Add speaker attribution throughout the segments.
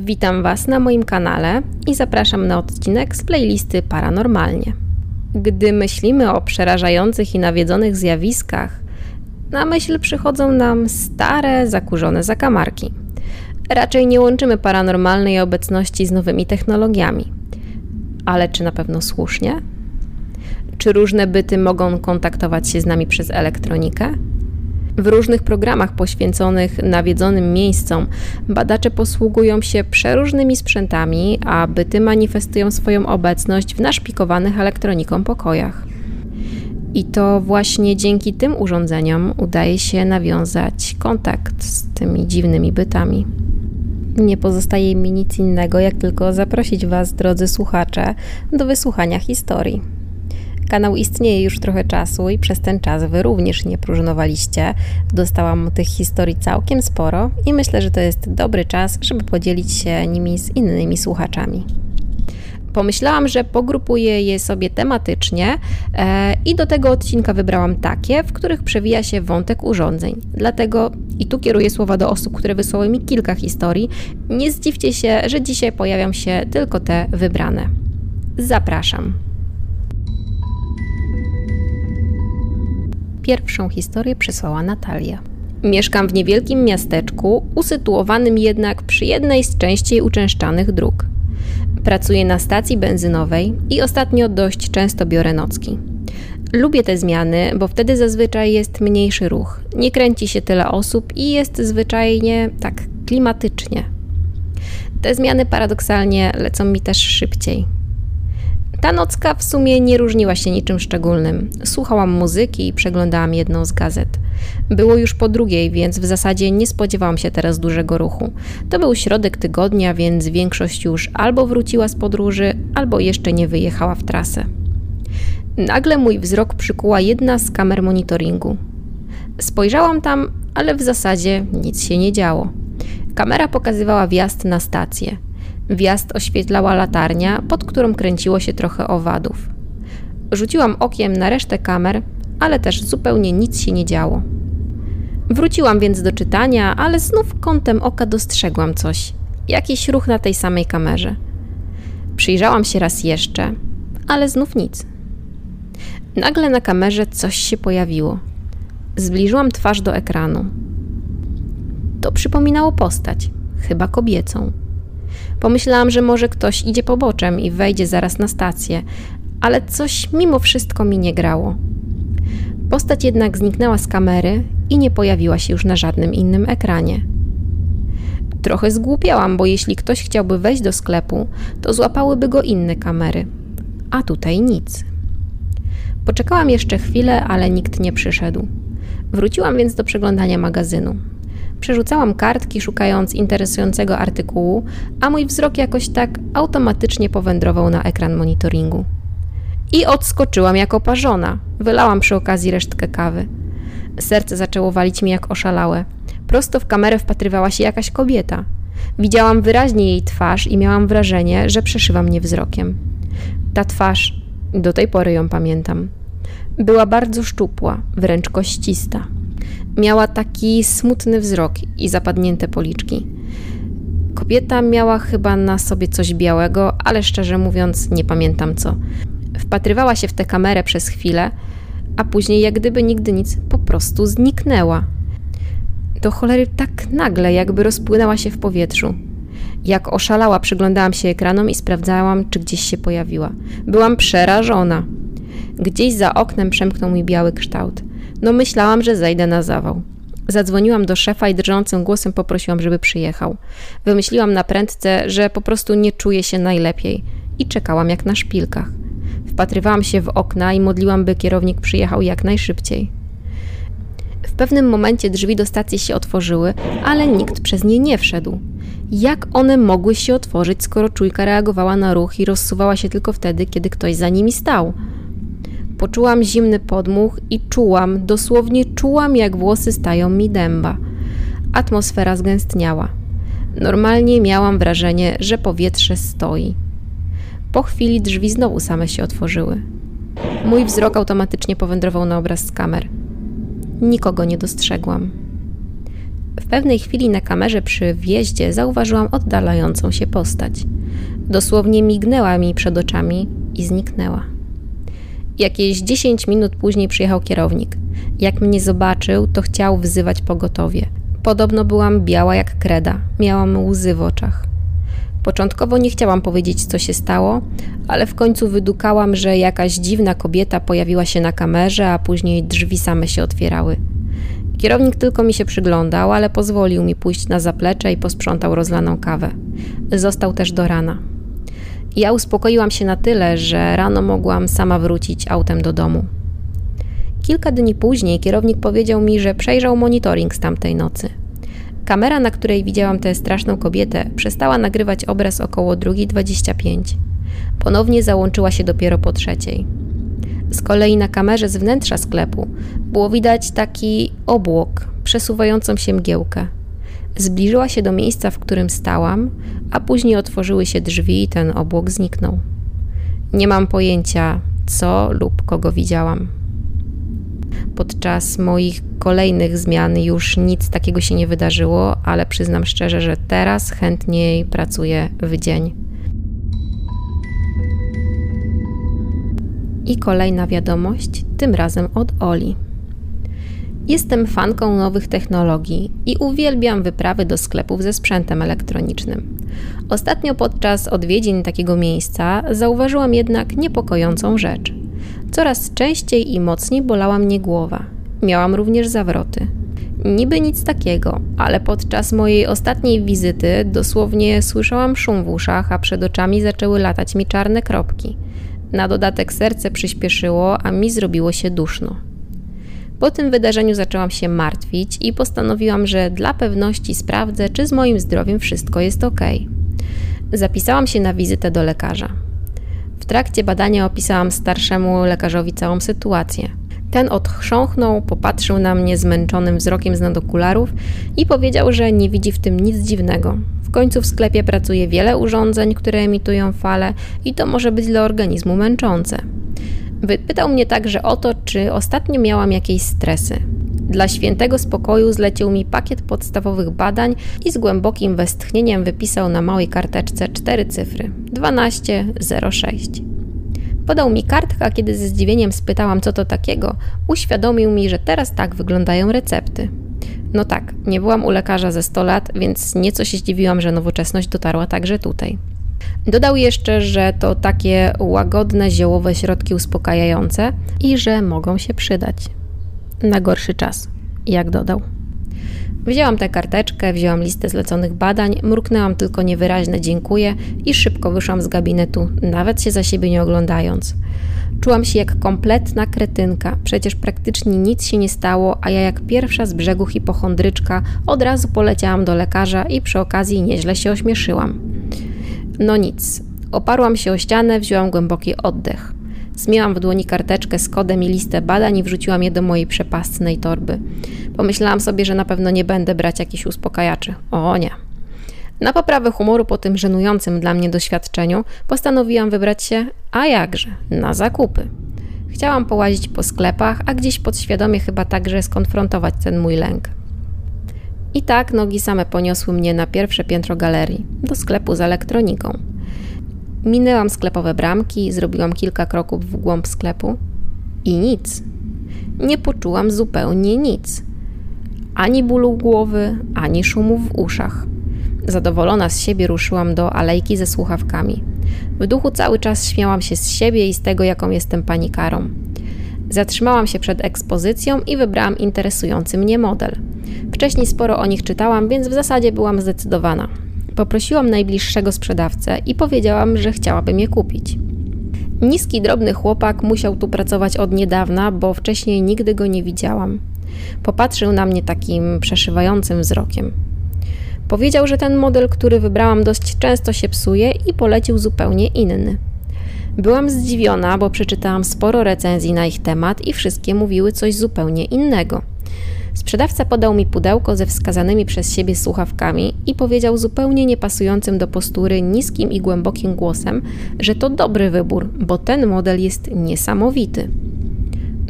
Speaker 1: Witam Was na moim kanale i zapraszam na odcinek z playlisty Paranormalnie. Gdy myślimy o przerażających i nawiedzonych zjawiskach, na myśl przychodzą nam stare, zakurzone zakamarki. Raczej nie łączymy paranormalnej obecności z nowymi technologiami. Ale czy na pewno słusznie? Czy różne byty mogą kontaktować się z nami przez elektronikę? W różnych programach poświęconych nawiedzonym miejscom badacze posługują się przeróżnymi sprzętami, a byty manifestują swoją obecność w naszpikowanych elektroniką pokojach. I to właśnie dzięki tym urządzeniom udaje się nawiązać kontakt z tymi dziwnymi bytami. Nie pozostaje mi nic innego, jak tylko zaprosić Was, drodzy słuchacze, do wysłuchania historii. Kanał istnieje już trochę czasu i przez ten czas Wy również nie próżnowaliście. Dostałam tych historii całkiem sporo i myślę, że to jest dobry czas, żeby podzielić się nimi z innymi słuchaczami pomyślałam, że pogrupuję je sobie tematycznie e, i do tego odcinka wybrałam takie, w których przewija się wątek urządzeń. Dlatego i tu kieruję słowa do osób, które wysłały mi kilka historii. Nie zdziwcie się, że dzisiaj pojawią się tylko te wybrane. Zapraszam. Pierwszą historię przysłała Natalia. Mieszkam w niewielkim miasteczku, usytuowanym jednak przy jednej z częściej uczęszczanych dróg. Pracuję na stacji benzynowej i ostatnio dość często biorę nocki. Lubię te zmiany, bo wtedy zazwyczaj jest mniejszy ruch, nie kręci się tyle osób i jest zwyczajnie tak klimatycznie. Te zmiany paradoksalnie lecą mi też szybciej. Ta nocka w sumie nie różniła się niczym szczególnym. Słuchałam muzyki i przeglądałam jedną z gazet. Było już po drugiej, więc w zasadzie nie spodziewałam się teraz dużego ruchu. To był środek tygodnia, więc większość już albo wróciła z podróży, albo jeszcze nie wyjechała w trasę. Nagle mój wzrok przykuła jedna z kamer monitoringu. Spojrzałam tam, ale w zasadzie nic się nie działo. Kamera pokazywała wjazd na stację. Wjazd oświetlała latarnia, pod którą kręciło się trochę owadów. Rzuciłam okiem na resztę kamer, ale też zupełnie nic się nie działo. Wróciłam więc do czytania, ale znów kątem oka dostrzegłam coś jakiś ruch na tej samej kamerze. Przyjrzałam się raz jeszcze, ale znów nic. Nagle na kamerze coś się pojawiło. Zbliżyłam twarz do ekranu. To przypominało postać, chyba kobiecą. Pomyślałam, że może ktoś idzie poboczem i wejdzie zaraz na stację, ale coś mimo wszystko mi nie grało. Postać jednak zniknęła z kamery i nie pojawiła się już na żadnym innym ekranie. Trochę zgłupiałam, bo jeśli ktoś chciałby wejść do sklepu, to złapałyby go inne kamery, a tutaj nic. Poczekałam jeszcze chwilę, ale nikt nie przyszedł. Wróciłam więc do przeglądania magazynu. Przerzucałam kartki, szukając interesującego artykułu, a mój wzrok jakoś tak automatycznie powędrował na ekran monitoringu. I odskoczyłam jako parzona. Wylałam przy okazji resztkę kawy. Serce zaczęło walić mi jak oszalałe. Prosto w kamerę wpatrywała się jakaś kobieta. Widziałam wyraźnie jej twarz i miałam wrażenie, że przeszywa mnie wzrokiem. Ta twarz, do tej pory ją pamiętam, była bardzo szczupła, wręcz koścista. Miała taki smutny wzrok i zapadnięte policzki. Kobieta miała chyba na sobie coś białego, ale szczerze mówiąc, nie pamiętam co. Wpatrywała się w tę kamerę przez chwilę, a później, jak gdyby nigdy nic, po prostu zniknęła. Do cholery tak nagle, jakby rozpłynęła się w powietrzu. Jak oszalała, przyglądałam się ekranom i sprawdzałam, czy gdzieś się pojawiła. Byłam przerażona. Gdzieś za oknem przemknął mi biały kształt. No myślałam, że zejdę na zawał. Zadzwoniłam do szefa i drżącym głosem poprosiłam, żeby przyjechał. Wymyśliłam na prędce, że po prostu nie czuję się najlepiej i czekałam jak na szpilkach. Wpatrywałam się w okna i modliłam, by kierownik przyjechał jak najszybciej. W pewnym momencie drzwi do stacji się otworzyły, ale nikt przez nie nie wszedł. Jak one mogły się otworzyć, skoro czujka reagowała na ruch i rozsuwała się tylko wtedy, kiedy ktoś za nimi stał? Poczułam zimny podmuch i czułam, dosłownie czułam, jak włosy stają mi dęba. Atmosfera zgęstniała. Normalnie miałam wrażenie, że powietrze stoi. Po chwili drzwi znowu same się otworzyły. Mój wzrok automatycznie powędrował na obraz z kamer. Nikogo nie dostrzegłam. W pewnej chwili na kamerze przy wjeździe zauważyłam oddalającą się postać. Dosłownie mignęła mi przed oczami i zniknęła. Jakieś 10 minut później przyjechał kierownik. Jak mnie zobaczył, to chciał wzywać pogotowie. Podobno byłam biała jak kreda, miałam łzy w oczach. Początkowo nie chciałam powiedzieć, co się stało, ale w końcu wydukałam, że jakaś dziwna kobieta pojawiła się na kamerze, a później drzwi same się otwierały. Kierownik tylko mi się przyglądał, ale pozwolił mi pójść na zaplecze i posprzątał rozlaną kawę. Został też do rana. Ja uspokoiłam się na tyle, że rano mogłam sama wrócić autem do domu. Kilka dni później kierownik powiedział mi, że przejrzał monitoring z tamtej nocy. Kamera, na której widziałam tę straszną kobietę, przestała nagrywać obraz około 2.25. Ponownie załączyła się dopiero po trzeciej. Z kolei na kamerze z wnętrza sklepu było widać taki obłok, przesuwającą się mgiełkę. Zbliżyła się do miejsca, w którym stałam, a później otworzyły się drzwi i ten obłok zniknął. Nie mam pojęcia, co lub kogo widziałam. Podczas moich kolejnych zmian już nic takiego się nie wydarzyło, ale przyznam szczerze, że teraz chętniej pracuję w dzień. I kolejna wiadomość, tym razem od Oli. Jestem fanką nowych technologii i uwielbiam wyprawy do sklepów ze sprzętem elektronicznym. Ostatnio podczas odwiedzin takiego miejsca zauważyłam jednak niepokojącą rzecz. Coraz częściej i mocniej bolała mnie głowa. Miałam również zawroty. Niby nic takiego, ale podczas mojej ostatniej wizyty dosłownie słyszałam szum w uszach, a przed oczami zaczęły latać mi czarne kropki. Na dodatek serce przyspieszyło, a mi zrobiło się duszno. Po tym wydarzeniu zaczęłam się martwić i postanowiłam, że dla pewności sprawdzę, czy z moim zdrowiem wszystko jest ok. Zapisałam się na wizytę do lekarza. W trakcie badania opisałam starszemu lekarzowi całą sytuację. Ten odchrząknął, popatrzył na mnie zmęczonym wzrokiem z nadokularów i powiedział, że nie widzi w tym nic dziwnego. W końcu w sklepie pracuje wiele urządzeń, które emitują fale i to może być dla organizmu męczące. Wypytał mnie także o to, czy ostatnio miałam jakieś stresy. Dla świętego spokoju zlecił mi pakiet podstawowych badań i z głębokim westchnieniem wypisał na małej karteczce cztery cyfry 1206. Podał mi kartkę, a kiedy ze zdziwieniem spytałam, co to takiego, uświadomił mi, że teraz tak wyglądają recepty. No tak, nie byłam u lekarza ze 100 lat, więc nieco się zdziwiłam, że nowoczesność dotarła także tutaj. Dodał jeszcze, że to takie łagodne, ziołowe środki uspokajające i że mogą się przydać. Na gorszy czas, jak dodał. Wzięłam tę karteczkę, wzięłam listę zleconych badań, mruknęłam tylko niewyraźne dziękuję i szybko wyszłam z gabinetu, nawet się za siebie nie oglądając. Czułam się jak kompletna kretynka, przecież praktycznie nic się nie stało, a ja jak pierwsza z brzegu hipochondryczka od razu poleciałam do lekarza i przy okazji nieźle się ośmieszyłam. No nic. Oparłam się o ścianę, wzięłam głęboki oddech. Zmiałam w dłoni karteczkę z kodem i listę badań i wrzuciłam je do mojej przepastnej torby. Pomyślałam sobie, że na pewno nie będę brać jakichś uspokajaczy. O nie. Na poprawę humoru po tym żenującym dla mnie doświadczeniu postanowiłam wybrać się, a jakże, na zakupy. Chciałam połazić po sklepach, a gdzieś podświadomie chyba także skonfrontować ten mój lęk. I tak nogi same poniosły mnie na pierwsze piętro galerii, do sklepu z elektroniką. Minęłam sklepowe bramki, zrobiłam kilka kroków w głąb sklepu i nic. Nie poczułam zupełnie nic. Ani bólu głowy, ani szumów w uszach. Zadowolona z siebie ruszyłam do alejki ze słuchawkami. W duchu cały czas śmiałam się z siebie i z tego, jaką jestem panikarą. Zatrzymałam się przed ekspozycją i wybrałam interesujący mnie model. Wcześniej sporo o nich czytałam, więc w zasadzie byłam zdecydowana. Poprosiłam najbliższego sprzedawcę i powiedziałam, że chciałabym je kupić. Niski, drobny chłopak musiał tu pracować od niedawna, bo wcześniej nigdy go nie widziałam. Popatrzył na mnie takim przeszywającym wzrokiem. Powiedział, że ten model, który wybrałam, dość często się psuje i polecił zupełnie inny. Byłam zdziwiona, bo przeczytałam sporo recenzji na ich temat i wszystkie mówiły coś zupełnie innego. Sprzedawca podał mi pudełko ze wskazanymi przez siebie słuchawkami i powiedział zupełnie niepasującym do postury niskim i głębokim głosem, że to dobry wybór, bo ten model jest niesamowity.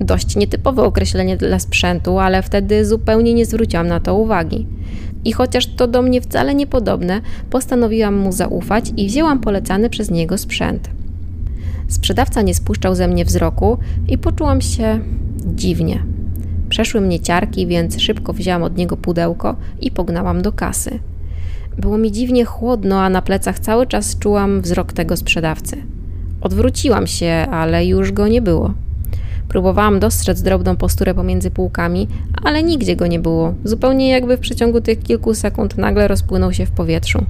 Speaker 1: Dość nietypowe określenie dla sprzętu, ale wtedy zupełnie nie zwróciłam na to uwagi. I chociaż to do mnie wcale niepodobne, postanowiłam mu zaufać i wzięłam polecany przez niego sprzęt. Sprzedawca nie spuszczał ze mnie wzroku i poczułam się dziwnie. Przeszły mnie ciarki, więc szybko wzięłam od niego pudełko i pognałam do kasy. Było mi dziwnie chłodno, a na plecach cały czas czułam wzrok tego sprzedawcy. Odwróciłam się, ale już go nie było. Próbowałam dostrzec drobną posturę pomiędzy półkami, ale nigdzie go nie było, zupełnie jakby w przeciągu tych kilku sekund nagle rozpłynął się w powietrzu.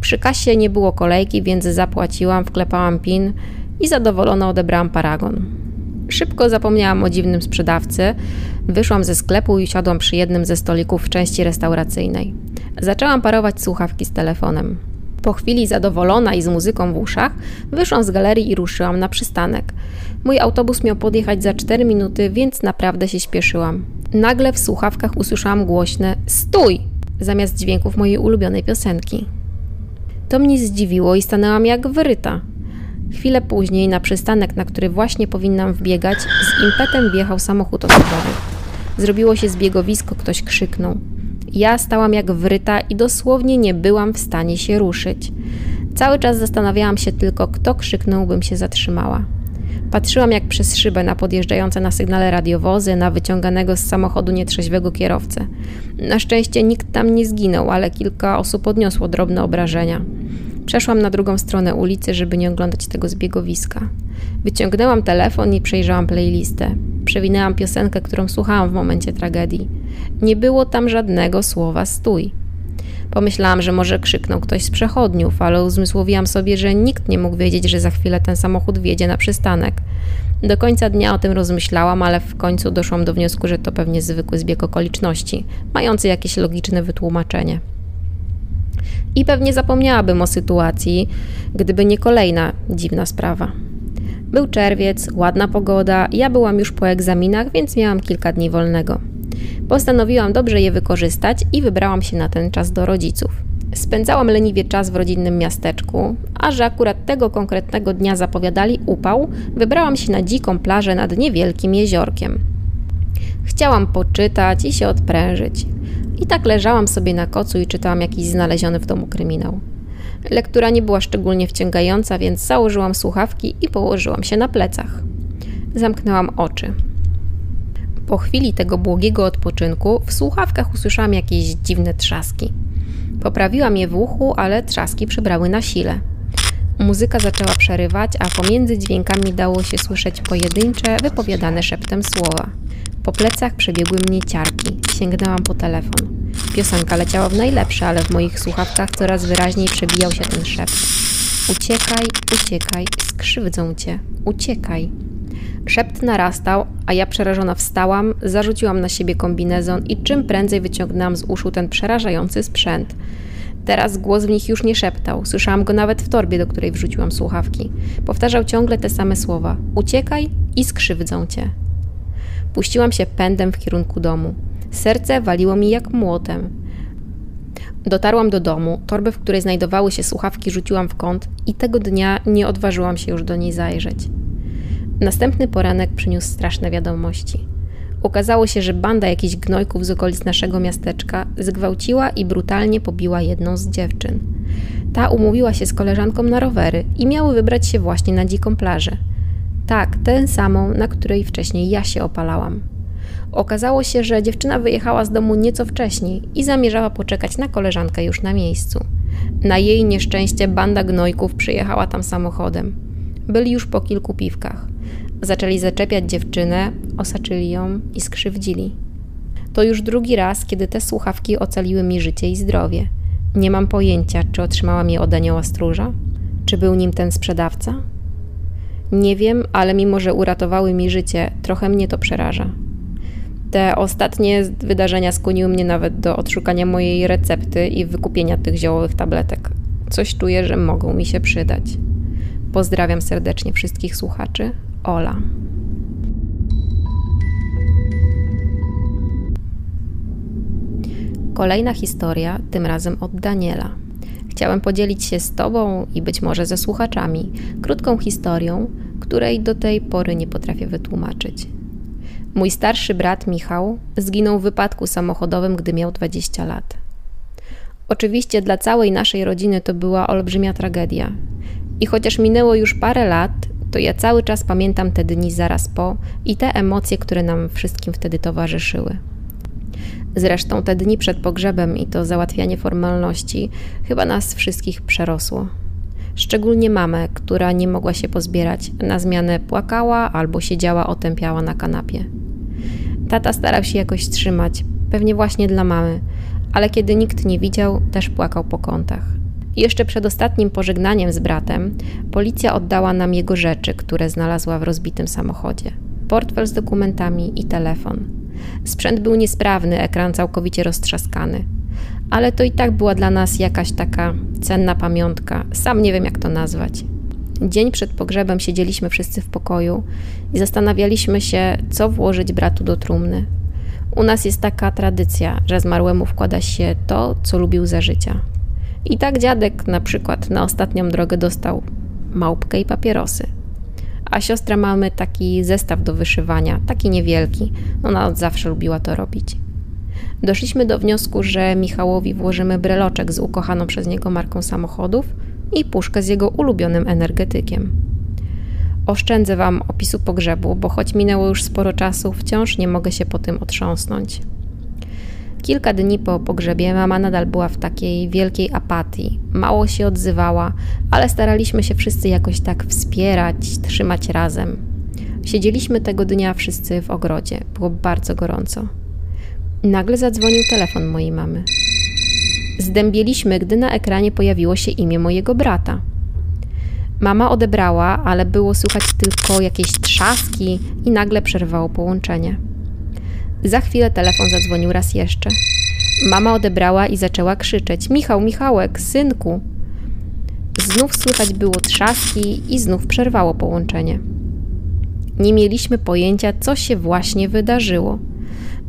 Speaker 1: Przy kasie nie było kolejki, więc zapłaciłam, wklepałam pin i zadowolona odebrałam paragon. Szybko zapomniałam o dziwnym sprzedawcy, wyszłam ze sklepu i siadłam przy jednym ze stolików w części restauracyjnej. Zaczęłam parować słuchawki z telefonem. Po chwili zadowolona i z muzyką w uszach, wyszłam z galerii i ruszyłam na przystanek. Mój autobus miał podjechać za 4 minuty, więc naprawdę się śpieszyłam. Nagle w słuchawkach usłyszałam głośne Stój! zamiast dźwięków mojej ulubionej piosenki. To mnie zdziwiło i stanęłam jak wyryta. Chwilę później na przystanek, na który właśnie powinnam wbiegać, z impetem wjechał samochód osobowy. Zrobiło się zbiegowisko, ktoś krzyknął. Ja stałam jak wryta i dosłownie nie byłam w stanie się ruszyć. Cały czas zastanawiałam się tylko, kto krzyknął, bym się zatrzymała. Patrzyłam jak przez szybę na podjeżdżające na sygnale radiowozy, na wyciąganego z samochodu nietrzeźwego kierowcę. Na szczęście nikt tam nie zginął, ale kilka osób odniosło drobne obrażenia. Przeszłam na drugą stronę ulicy, żeby nie oglądać tego zbiegowiska. Wyciągnęłam telefon i przejrzałam playlistę. Przewinęłam piosenkę, którą słuchałam w momencie tragedii. Nie było tam żadnego słowa stój. Pomyślałam, że może krzyknął ktoś z przechodniów, ale uzmysłowiłam sobie, że nikt nie mógł wiedzieć, że za chwilę ten samochód wjedzie na przystanek. Do końca dnia o tym rozmyślałam, ale w końcu doszłam do wniosku, że to pewnie zwykły zbieg okoliczności, mający jakieś logiczne wytłumaczenie. I pewnie zapomniałabym o sytuacji, gdyby nie kolejna dziwna sprawa. Był czerwiec, ładna pogoda, ja byłam już po egzaminach, więc miałam kilka dni wolnego. Postanowiłam dobrze je wykorzystać i wybrałam się na ten czas do rodziców. Spędzałam leniwie czas w rodzinnym miasteczku, a że akurat tego konkretnego dnia zapowiadali upał, wybrałam się na dziką plażę nad niewielkim jeziorkiem. Chciałam poczytać i się odprężyć. I tak leżałam sobie na kocu i czytałam jakiś znaleziony w domu kryminał. Lektura nie była szczególnie wciągająca, więc założyłam słuchawki i położyłam się na plecach. Zamknęłam oczy. Po chwili tego błogiego odpoczynku w słuchawkach usłyszałam jakieś dziwne trzaski. Poprawiłam je w uchu, ale trzaski przybrały na sile. Muzyka zaczęła przerywać, a pomiędzy dźwiękami dało się słyszeć pojedyncze, wypowiadane szeptem słowa. Po plecach przebiegły mnie ciarki. Sięgnęłam po telefon. Piosenka leciała w najlepsze, ale w moich słuchawkach coraz wyraźniej przebijał się ten szept. Uciekaj, uciekaj, skrzywdzą cię, uciekaj. Szept narastał, a ja przerażona wstałam, zarzuciłam na siebie kombinezon i czym prędzej wyciągnęłam z uszu ten przerażający sprzęt. Teraz głos w nich już nie szeptał, słyszałam go nawet w torbie, do której wrzuciłam słuchawki. Powtarzał ciągle te same słowa: Uciekaj i skrzywdzą cię. Puściłam się pędem w kierunku domu. Serce waliło mi jak młotem. Dotarłam do domu, torbę, w której znajdowały się słuchawki, rzuciłam w kąt i tego dnia nie odważyłam się już do niej zajrzeć. Następny poranek przyniósł straszne wiadomości. Okazało się, że banda jakichś gnojków z okolic naszego miasteczka zgwałciła i brutalnie pobiła jedną z dziewczyn. Ta umówiła się z koleżanką na rowery i miały wybrać się właśnie na dziką plażę. Tak, tę samą, na której wcześniej ja się opalałam. Okazało się, że dziewczyna wyjechała z domu nieco wcześniej i zamierzała poczekać na koleżankę już na miejscu. Na jej nieszczęście banda gnojków przyjechała tam samochodem. Byli już po kilku piwkach. Zaczęli zaczepiać dziewczynę, osaczyli ją i skrzywdzili. To już drugi raz, kiedy te słuchawki ocaliły mi życie i zdrowie. Nie mam pojęcia, czy otrzymałam je od anioła stróża, czy był nim ten sprzedawca. Nie wiem, ale mimo, że uratowały mi życie, trochę mnie to przeraża. Te ostatnie wydarzenia skłoniły mnie nawet do odszukania mojej recepty i wykupienia tych ziołowych tabletek. Coś czuję, że mogą mi się przydać. Pozdrawiam serdecznie wszystkich słuchaczy. Ola. Kolejna historia, tym razem od Daniela. Chciałem podzielić się z Tobą i być może ze słuchaczami krótką historią, której do tej pory nie potrafię wytłumaczyć. Mój starszy brat Michał zginął w wypadku samochodowym, gdy miał 20 lat. Oczywiście dla całej naszej rodziny to była olbrzymia tragedia. I chociaż minęło już parę lat, to ja cały czas pamiętam te dni zaraz po i te emocje, które nam wszystkim wtedy towarzyszyły. Zresztą te dni przed pogrzebem i to załatwianie formalności chyba nas wszystkich przerosło. Szczególnie mamę, która nie mogła się pozbierać, na zmianę płakała albo siedziała otępiała na kanapie. Tata starał się jakoś trzymać, pewnie właśnie dla mamy, ale kiedy nikt nie widział, też płakał po kątach. Jeszcze przed ostatnim pożegnaniem z bratem, policja oddała nam jego rzeczy, które znalazła w rozbitym samochodzie: portfel z dokumentami i telefon. Sprzęt był niesprawny, ekran całkowicie roztrzaskany. Ale to i tak była dla nas jakaś taka cenna pamiątka, sam nie wiem jak to nazwać. Dzień przed pogrzebem siedzieliśmy wszyscy w pokoju i zastanawialiśmy się, co włożyć bratu do trumny. U nas jest taka tradycja, że zmarłemu wkłada się to, co lubił za życia. I tak dziadek na przykład na ostatnią drogę dostał małpkę i papierosy. A siostra mamy taki zestaw do wyszywania, taki niewielki. Ona od zawsze lubiła to robić. Doszliśmy do wniosku, że Michałowi włożymy breloczek z ukochaną przez niego marką samochodów i puszkę z jego ulubionym energetykiem. Oszczędzę Wam opisu pogrzebu, bo choć minęło już sporo czasu, wciąż nie mogę się po tym otrząsnąć. Kilka dni po pogrzebie mama nadal była w takiej wielkiej apatii. Mało się odzywała, ale staraliśmy się wszyscy jakoś tak wspierać, trzymać razem. Siedzieliśmy tego dnia wszyscy w ogrodzie. Było bardzo gorąco. Nagle zadzwonił telefon mojej mamy. Zdębieliśmy, gdy na ekranie pojawiło się imię mojego brata. Mama odebrała, ale było słychać tylko jakieś trzaski i nagle przerwało połączenie. Za chwilę telefon zadzwonił raz jeszcze. Mama odebrała i zaczęła krzyczeć: Michał, Michałek, synku! Znów słychać było trzaski i znów przerwało połączenie. Nie mieliśmy pojęcia, co się właśnie wydarzyło.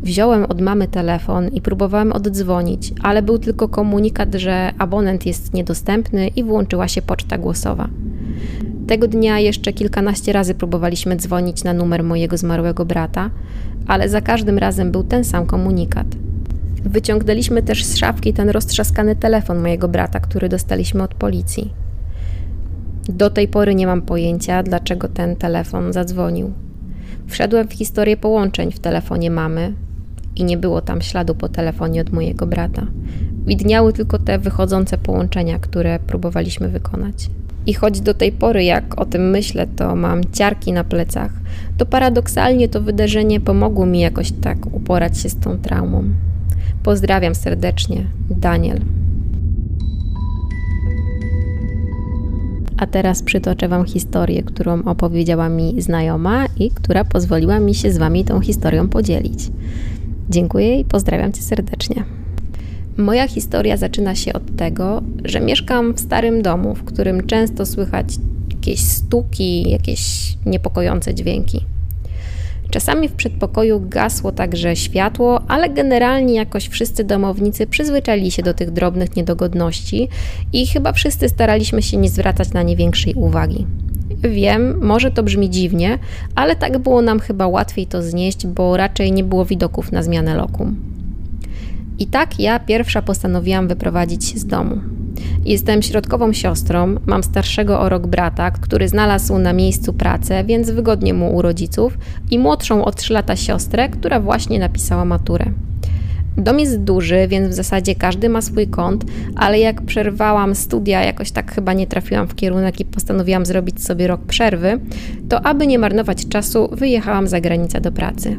Speaker 1: Wziąłem od mamy telefon i próbowałem oddzwonić, ale był tylko komunikat, że abonent jest niedostępny i włączyła się poczta głosowa. Tego dnia jeszcze kilkanaście razy próbowaliśmy dzwonić na numer mojego zmarłego brata, ale za każdym razem był ten sam komunikat. Wyciągnęliśmy też z szafki ten roztrzaskany telefon mojego brata, który dostaliśmy od policji. Do tej pory nie mam pojęcia, dlaczego ten telefon zadzwonił. Wszedłem w historię połączeń w telefonie mamy i nie było tam śladu po telefonie od mojego brata. Widniały tylko te wychodzące połączenia, które próbowaliśmy wykonać. I choć do tej pory, jak o tym myślę, to mam ciarki na plecach, to paradoksalnie to wydarzenie pomogło mi jakoś tak uporać się z tą traumą. Pozdrawiam serdecznie, Daniel. A teraz przytoczę Wam historię, którą opowiedziała mi znajoma i która pozwoliła mi się z Wami tą historią podzielić. Dziękuję i pozdrawiam Cię serdecznie. Moja historia zaczyna się od tego, że mieszkam w starym domu, w którym często słychać jakieś stuki, jakieś niepokojące dźwięki. Czasami w przedpokoju gasło także światło, ale generalnie jakoś wszyscy domownicy przyzwyczaili się do tych drobnych niedogodności i chyba wszyscy staraliśmy się nie zwracać na nie większej uwagi. Wiem, może to brzmi dziwnie, ale tak było nam chyba łatwiej to znieść, bo raczej nie było widoków na zmianę lokum. I tak ja pierwsza postanowiłam wyprowadzić się z domu. Jestem środkową siostrą, mam starszego o rok brata, który znalazł na miejscu pracę, więc wygodnie mu u rodziców, i młodszą o 3 lata siostrę, która właśnie napisała maturę. Dom jest duży, więc w zasadzie każdy ma swój kąt, ale jak przerwałam studia, jakoś tak chyba nie trafiłam w kierunek i postanowiłam zrobić sobie rok przerwy, to aby nie marnować czasu, wyjechałam za granicę do pracy.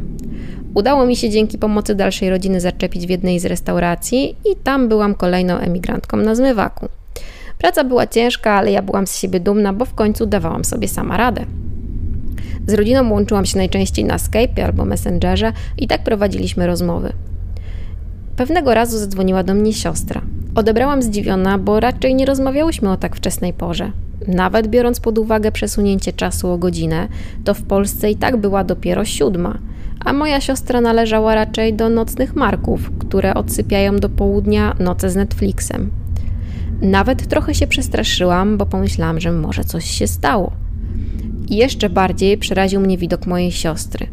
Speaker 1: Udało mi się dzięki pomocy dalszej rodziny zaczepić w jednej z restauracji i tam byłam kolejną emigrantką na zmywaku. Praca była ciężka, ale ja byłam z siebie dumna, bo w końcu dawałam sobie sama radę. Z rodziną łączyłam się najczęściej na Skype albo Messengerze i tak prowadziliśmy rozmowy. Pewnego razu zadzwoniła do mnie siostra. Odebrałam zdziwiona, bo raczej nie rozmawiałyśmy o tak wczesnej porze. Nawet biorąc pod uwagę przesunięcie czasu o godzinę, to w Polsce i tak była dopiero siódma – a moja siostra należała raczej do nocnych marków, które odsypiają do południa noce z Netflixem. Nawet trochę się przestraszyłam, bo pomyślałam, że może coś się stało. Jeszcze bardziej przeraził mnie widok mojej siostry.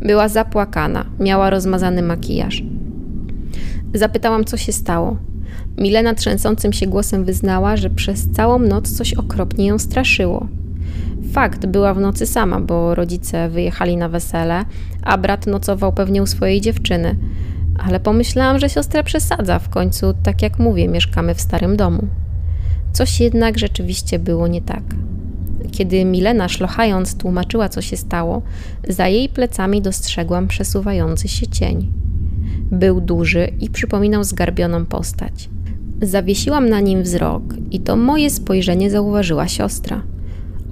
Speaker 1: Była zapłakana, miała rozmazany makijaż. Zapytałam, co się stało. Milena trzęsącym się głosem wyznała, że przez całą noc coś okropnie ją straszyło. Fakt, była w nocy sama, bo rodzice wyjechali na wesele, a brat nocował pewnie u swojej dziewczyny. Ale pomyślałam, że siostra przesadza, w końcu, tak jak mówię, mieszkamy w starym domu. Coś jednak rzeczywiście było nie tak. Kiedy Milena szlochając tłumaczyła, co się stało, za jej plecami dostrzegłam przesuwający się cień. Był duży i przypominał zgarbioną postać. Zawiesiłam na nim wzrok i to moje spojrzenie zauważyła siostra.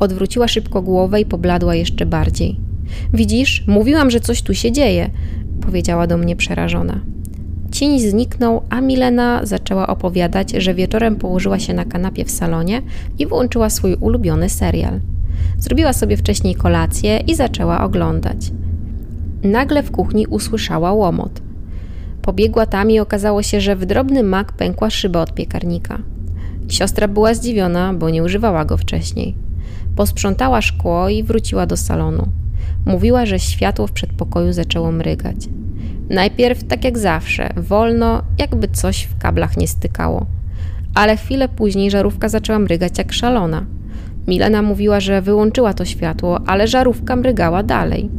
Speaker 1: Odwróciła szybko głowę i pobladła jeszcze bardziej. Widzisz, mówiłam, że coś tu się dzieje, powiedziała do mnie przerażona. Cień zniknął, a Milena zaczęła opowiadać, że wieczorem położyła się na kanapie w salonie i włączyła swój ulubiony serial. Zrobiła sobie wcześniej kolację i zaczęła oglądać. Nagle w kuchni usłyszała łomot. Pobiegła tam i okazało się, że w drobny mak pękła szyba od piekarnika. Siostra była zdziwiona, bo nie używała go wcześniej. Posprzątała szkło i wróciła do salonu. Mówiła, że światło w przedpokoju zaczęło mrygać. Najpierw, tak jak zawsze, wolno, jakby coś w kablach nie stykało. Ale chwilę później żarówka zaczęła mrygać jak szalona. Milena mówiła, że wyłączyła to światło, ale żarówka mrygała dalej.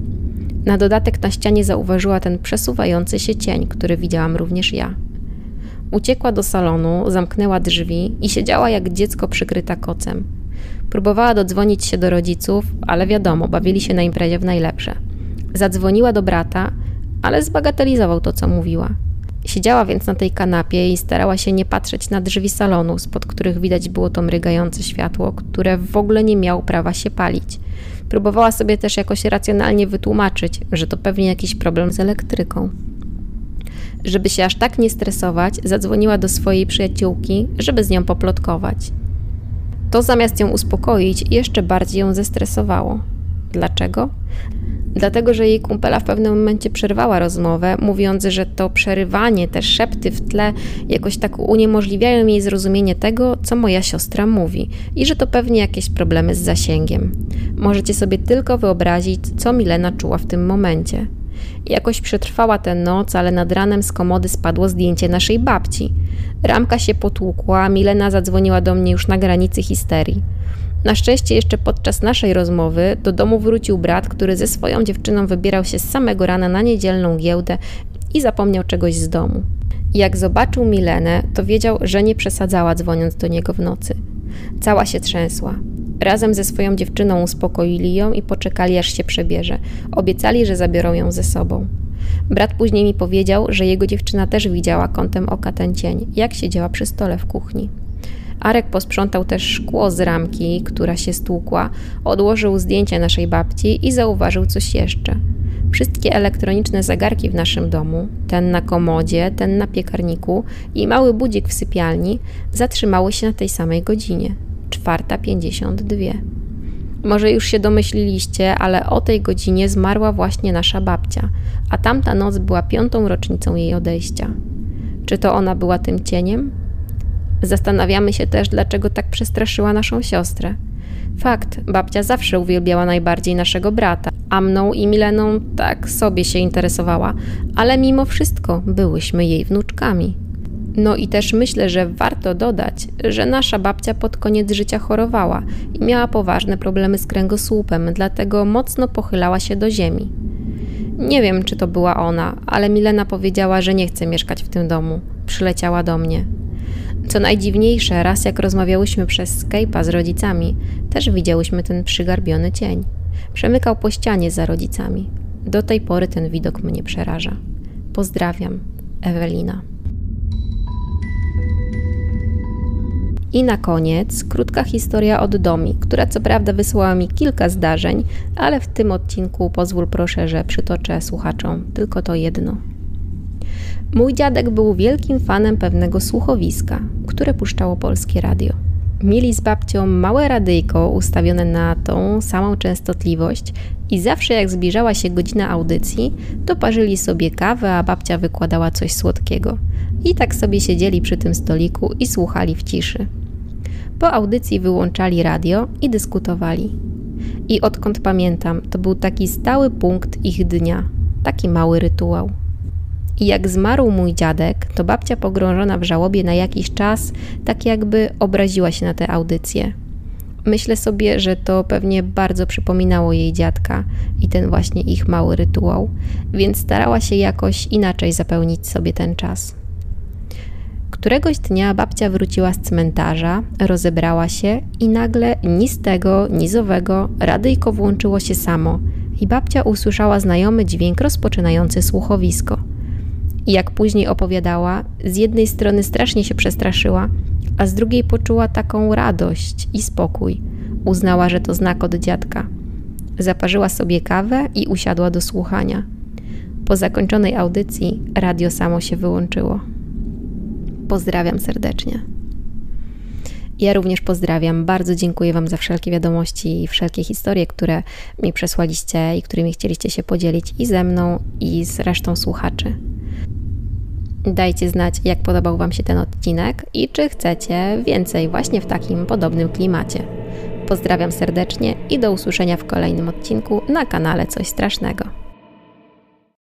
Speaker 1: Na dodatek na ścianie zauważyła ten przesuwający się cień, który widziałam również ja. Uciekła do salonu, zamknęła drzwi i siedziała jak dziecko przykryta kocem. Próbowała dodzwonić się do rodziców, ale wiadomo, bawili się na imprezie w najlepsze. Zadzwoniła do brata, ale zbagatelizował to, co mówiła. Siedziała więc na tej kanapie i starała się nie patrzeć na drzwi salonu, spod których widać było to mrygające światło, które w ogóle nie miało prawa się palić. Próbowała sobie też jakoś racjonalnie wytłumaczyć, że to pewnie jakiś problem z elektryką. Żeby się aż tak nie stresować, zadzwoniła do swojej przyjaciółki, żeby z nią poplotkować. To zamiast ją uspokoić, jeszcze bardziej ją zestresowało. Dlaczego? Dlatego, że jej kumpela w pewnym momencie przerwała rozmowę, mówiąc, że to przerywanie, te szepty w tle jakoś tak uniemożliwiają jej zrozumienie tego, co moja siostra mówi i że to pewnie jakieś problemy z zasięgiem. Możecie sobie tylko wyobrazić, co Milena czuła w tym momencie. Jakoś przetrwała tę noc, ale nad ranem z komody spadło zdjęcie naszej babci. Ramka się potłukła, Milena zadzwoniła do mnie już na granicy histerii. Na szczęście jeszcze podczas naszej rozmowy do domu wrócił brat, który ze swoją dziewczyną wybierał się z samego rana na niedzielną giełdę i zapomniał czegoś z domu. Jak zobaczył Milenę, to wiedział, że nie przesadzała dzwoniąc do niego w nocy. Cała się trzęsła. Razem ze swoją dziewczyną uspokoili ją i poczekali, aż się przebierze. Obiecali, że zabiorą ją ze sobą. Brat później mi powiedział, że jego dziewczyna też widziała kątem oka ten cień, jak siedziała przy stole w kuchni. Arek posprzątał też szkło z ramki, która się stłukła, odłożył zdjęcie naszej babci i zauważył coś jeszcze. Wszystkie elektroniczne zegarki w naszym domu, ten na komodzie, ten na piekarniku i mały budzik w sypialni, zatrzymały się na tej samej godzinie 4.52. Może już się domyśliliście, ale o tej godzinie zmarła właśnie nasza babcia, a tamta noc była piątą rocznicą jej odejścia. Czy to ona była tym cieniem? Zastanawiamy się też, dlaczego tak przestraszyła naszą siostrę. Fakt, babcia zawsze uwielbiała najbardziej naszego brata, a mną i Mileną tak sobie się interesowała, ale mimo wszystko byłyśmy jej wnuczkami. No i też myślę, że warto dodać, że nasza babcia pod koniec życia chorowała i miała poważne problemy z kręgosłupem, dlatego mocno pochylała się do ziemi. Nie wiem, czy to była ona, ale Milena powiedziała, że nie chce mieszkać w tym domu. Przyleciała do mnie. Co najdziwniejsze, raz jak rozmawiałyśmy przez Skype'a z rodzicami, też widziałyśmy ten przygarbiony cień. Przemykał po ścianie za rodzicami. Do tej pory ten widok mnie przeraża. Pozdrawiam, Ewelina. I na koniec krótka historia od Domi, która co prawda wysłała mi kilka zdarzeń, ale w tym odcinku pozwól proszę, że przytoczę słuchaczom tylko to jedno. Mój dziadek był wielkim fanem pewnego słuchowiska, które puszczało polskie radio. Mieli z babcią małe radyjko ustawione na tą samą częstotliwość i zawsze jak zbliżała się godzina audycji, to parzyli sobie kawę, a babcia wykładała coś słodkiego. I tak sobie siedzieli przy tym stoliku i słuchali w ciszy. Po audycji wyłączali radio i dyskutowali. I odkąd pamiętam, to był taki stały punkt ich dnia, taki mały rytuał. I jak zmarł mój dziadek, to babcia pogrążona w żałobie na jakiś czas, tak jakby obraziła się na tę audycję. Myślę sobie, że to pewnie bardzo przypominało jej dziadka i ten właśnie ich mały rytuał, więc starała się jakoś inaczej zapełnić sobie ten czas. Któregoś dnia babcia wróciła z cmentarza, rozebrała się i nagle ni z tego, ni radyjko włączyło się samo i babcia usłyszała znajomy dźwięk rozpoczynający słuchowisko. I jak później opowiadała, z jednej strony strasznie się przestraszyła, a z drugiej poczuła taką radość i spokój. Uznała, że to znak od dziadka. Zaparzyła sobie kawę i usiadła do słuchania. Po zakończonej audycji radio samo się wyłączyło. Pozdrawiam serdecznie. Ja również pozdrawiam. Bardzo dziękuję Wam za wszelkie wiadomości i wszelkie historie, które mi przesłaliście i którymi chcieliście się podzielić i ze mną, i z resztą słuchaczy. Dajcie znać, jak podobał Wam się ten odcinek i czy chcecie więcej właśnie w takim podobnym klimacie. Pozdrawiam serdecznie i do usłyszenia w kolejnym odcinku na kanale Coś Strasznego.